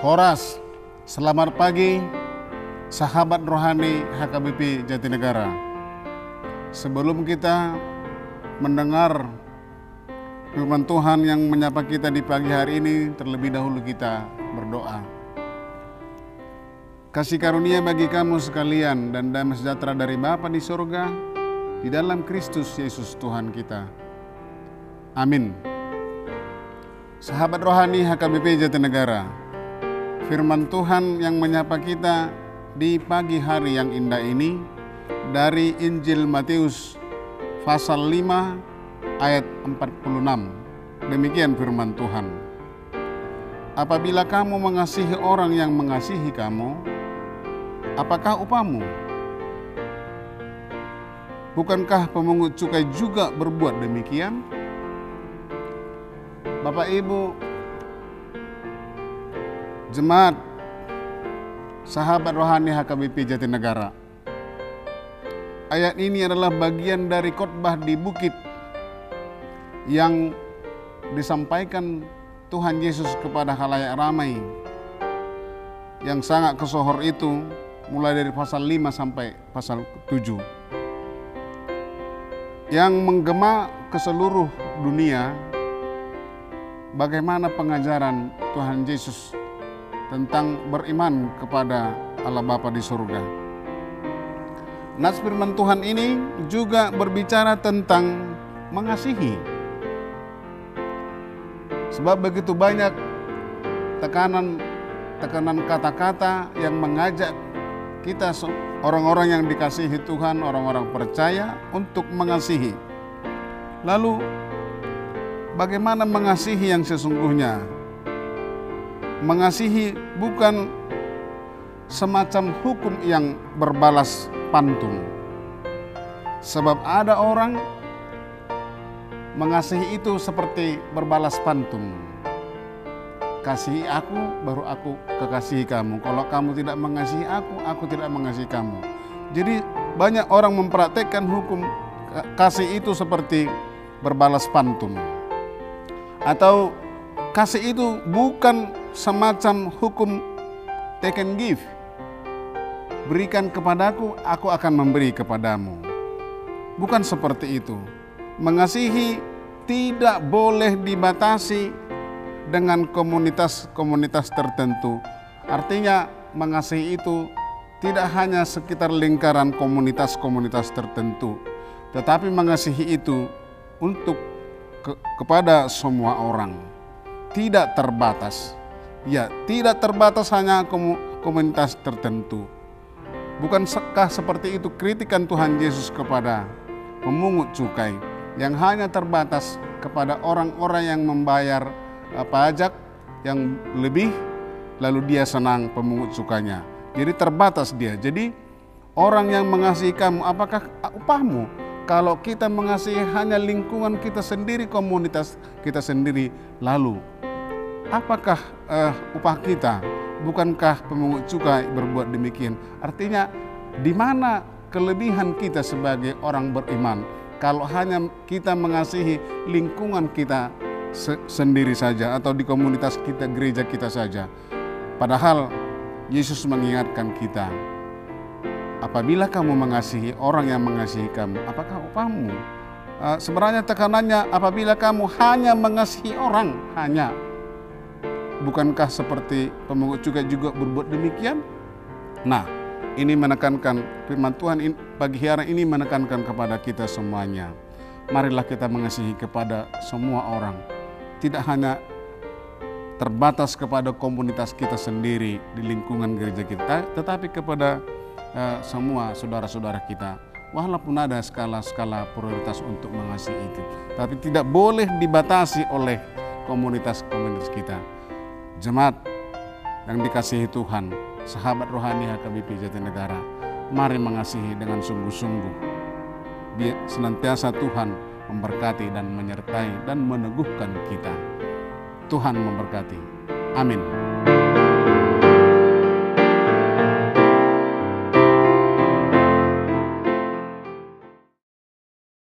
Horas, selamat pagi sahabat rohani HKBP Jatinegara. Sebelum kita mendengar firman Tuhan yang menyapa kita di pagi hari ini, terlebih dahulu kita berdoa. Kasih karunia bagi kamu sekalian dan damai sejahtera dari Bapa di surga, di dalam Kristus Yesus Tuhan kita. Amin. Sahabat rohani HKBP Jatinegara, firman Tuhan yang menyapa kita di pagi hari yang indah ini dari Injil Matius pasal 5 ayat 46. Demikian firman Tuhan. Apabila kamu mengasihi orang yang mengasihi kamu, apakah upamu? Bukankah pemungut cukai juga berbuat demikian? Bapak Ibu, jemaat sahabat rohani HKBP Jatinegara. Ayat ini adalah bagian dari khotbah di bukit yang disampaikan Tuhan Yesus kepada halayak ramai yang sangat kesohor itu mulai dari pasal 5 sampai pasal 7 yang menggema ke seluruh dunia bagaimana pengajaran Tuhan Yesus tentang beriman kepada Allah Bapa di surga. Nas firman Tuhan ini juga berbicara tentang mengasihi. Sebab begitu banyak tekanan tekanan kata-kata yang mengajak kita orang-orang yang dikasihi Tuhan, orang-orang percaya untuk mengasihi. Lalu bagaimana mengasihi yang sesungguhnya? Mengasihi bukan semacam hukum yang berbalas pantun. Sebab ada orang mengasihi itu seperti berbalas pantun. Kasihi aku, baru aku kekasihi kamu. Kalau kamu tidak mengasihi aku, aku tidak mengasihi kamu. Jadi banyak orang mempraktekkan hukum kasih itu seperti berbalas pantun. Atau kasih itu bukan semacam hukum take and give. Berikan kepadaku, aku akan memberi kepadamu. Bukan seperti itu. Mengasihi tidak boleh dibatasi dengan komunitas-komunitas tertentu. Artinya mengasihi itu tidak hanya sekitar lingkaran komunitas-komunitas tertentu, tetapi mengasihi itu untuk ke, kepada semua orang. Tidak terbatas. Ya, tidak terbatas hanya komunitas tertentu. Bukankah seperti itu kritikan Tuhan Yesus kepada pemungut cukai yang hanya terbatas kepada orang-orang yang membayar uh, pajak yang lebih lalu dia senang pemungut cukainya. Jadi terbatas dia. Jadi orang yang mengasihi kamu apakah upahmu? Kalau kita mengasihi hanya lingkungan kita sendiri, komunitas kita sendiri, lalu apakah uh, upah kita? Bukankah pemungut cukai berbuat demikian? Artinya, di mana kelebihan kita sebagai orang beriman? Kalau hanya kita mengasihi lingkungan kita se sendiri saja, atau di komunitas kita, gereja kita saja, padahal Yesus mengingatkan kita, apabila kamu mengasihi orang yang mengasihi kamu, apakah upahmu? Uh, sebenarnya tekanannya apabila kamu hanya mengasihi orang, hanya Bukankah seperti pemungut cukai juga berbuat demikian? Nah, ini menekankan firman Tuhan pagi hari ini menekankan kepada kita semuanya. Marilah kita mengasihi kepada semua orang. Tidak hanya terbatas kepada komunitas kita sendiri di lingkungan gereja kita, tetapi kepada uh, semua saudara-saudara kita. Walaupun ada skala-skala prioritas untuk mengasihi itu, tapi tidak boleh dibatasi oleh komunitas-komunitas kita Jemaat yang dikasihi Tuhan, sahabat rohani HKBP Jatinegara, mari mengasihi dengan sungguh-sungguh. Senantiasa Tuhan memberkati dan menyertai dan meneguhkan kita. Tuhan memberkati. Amin.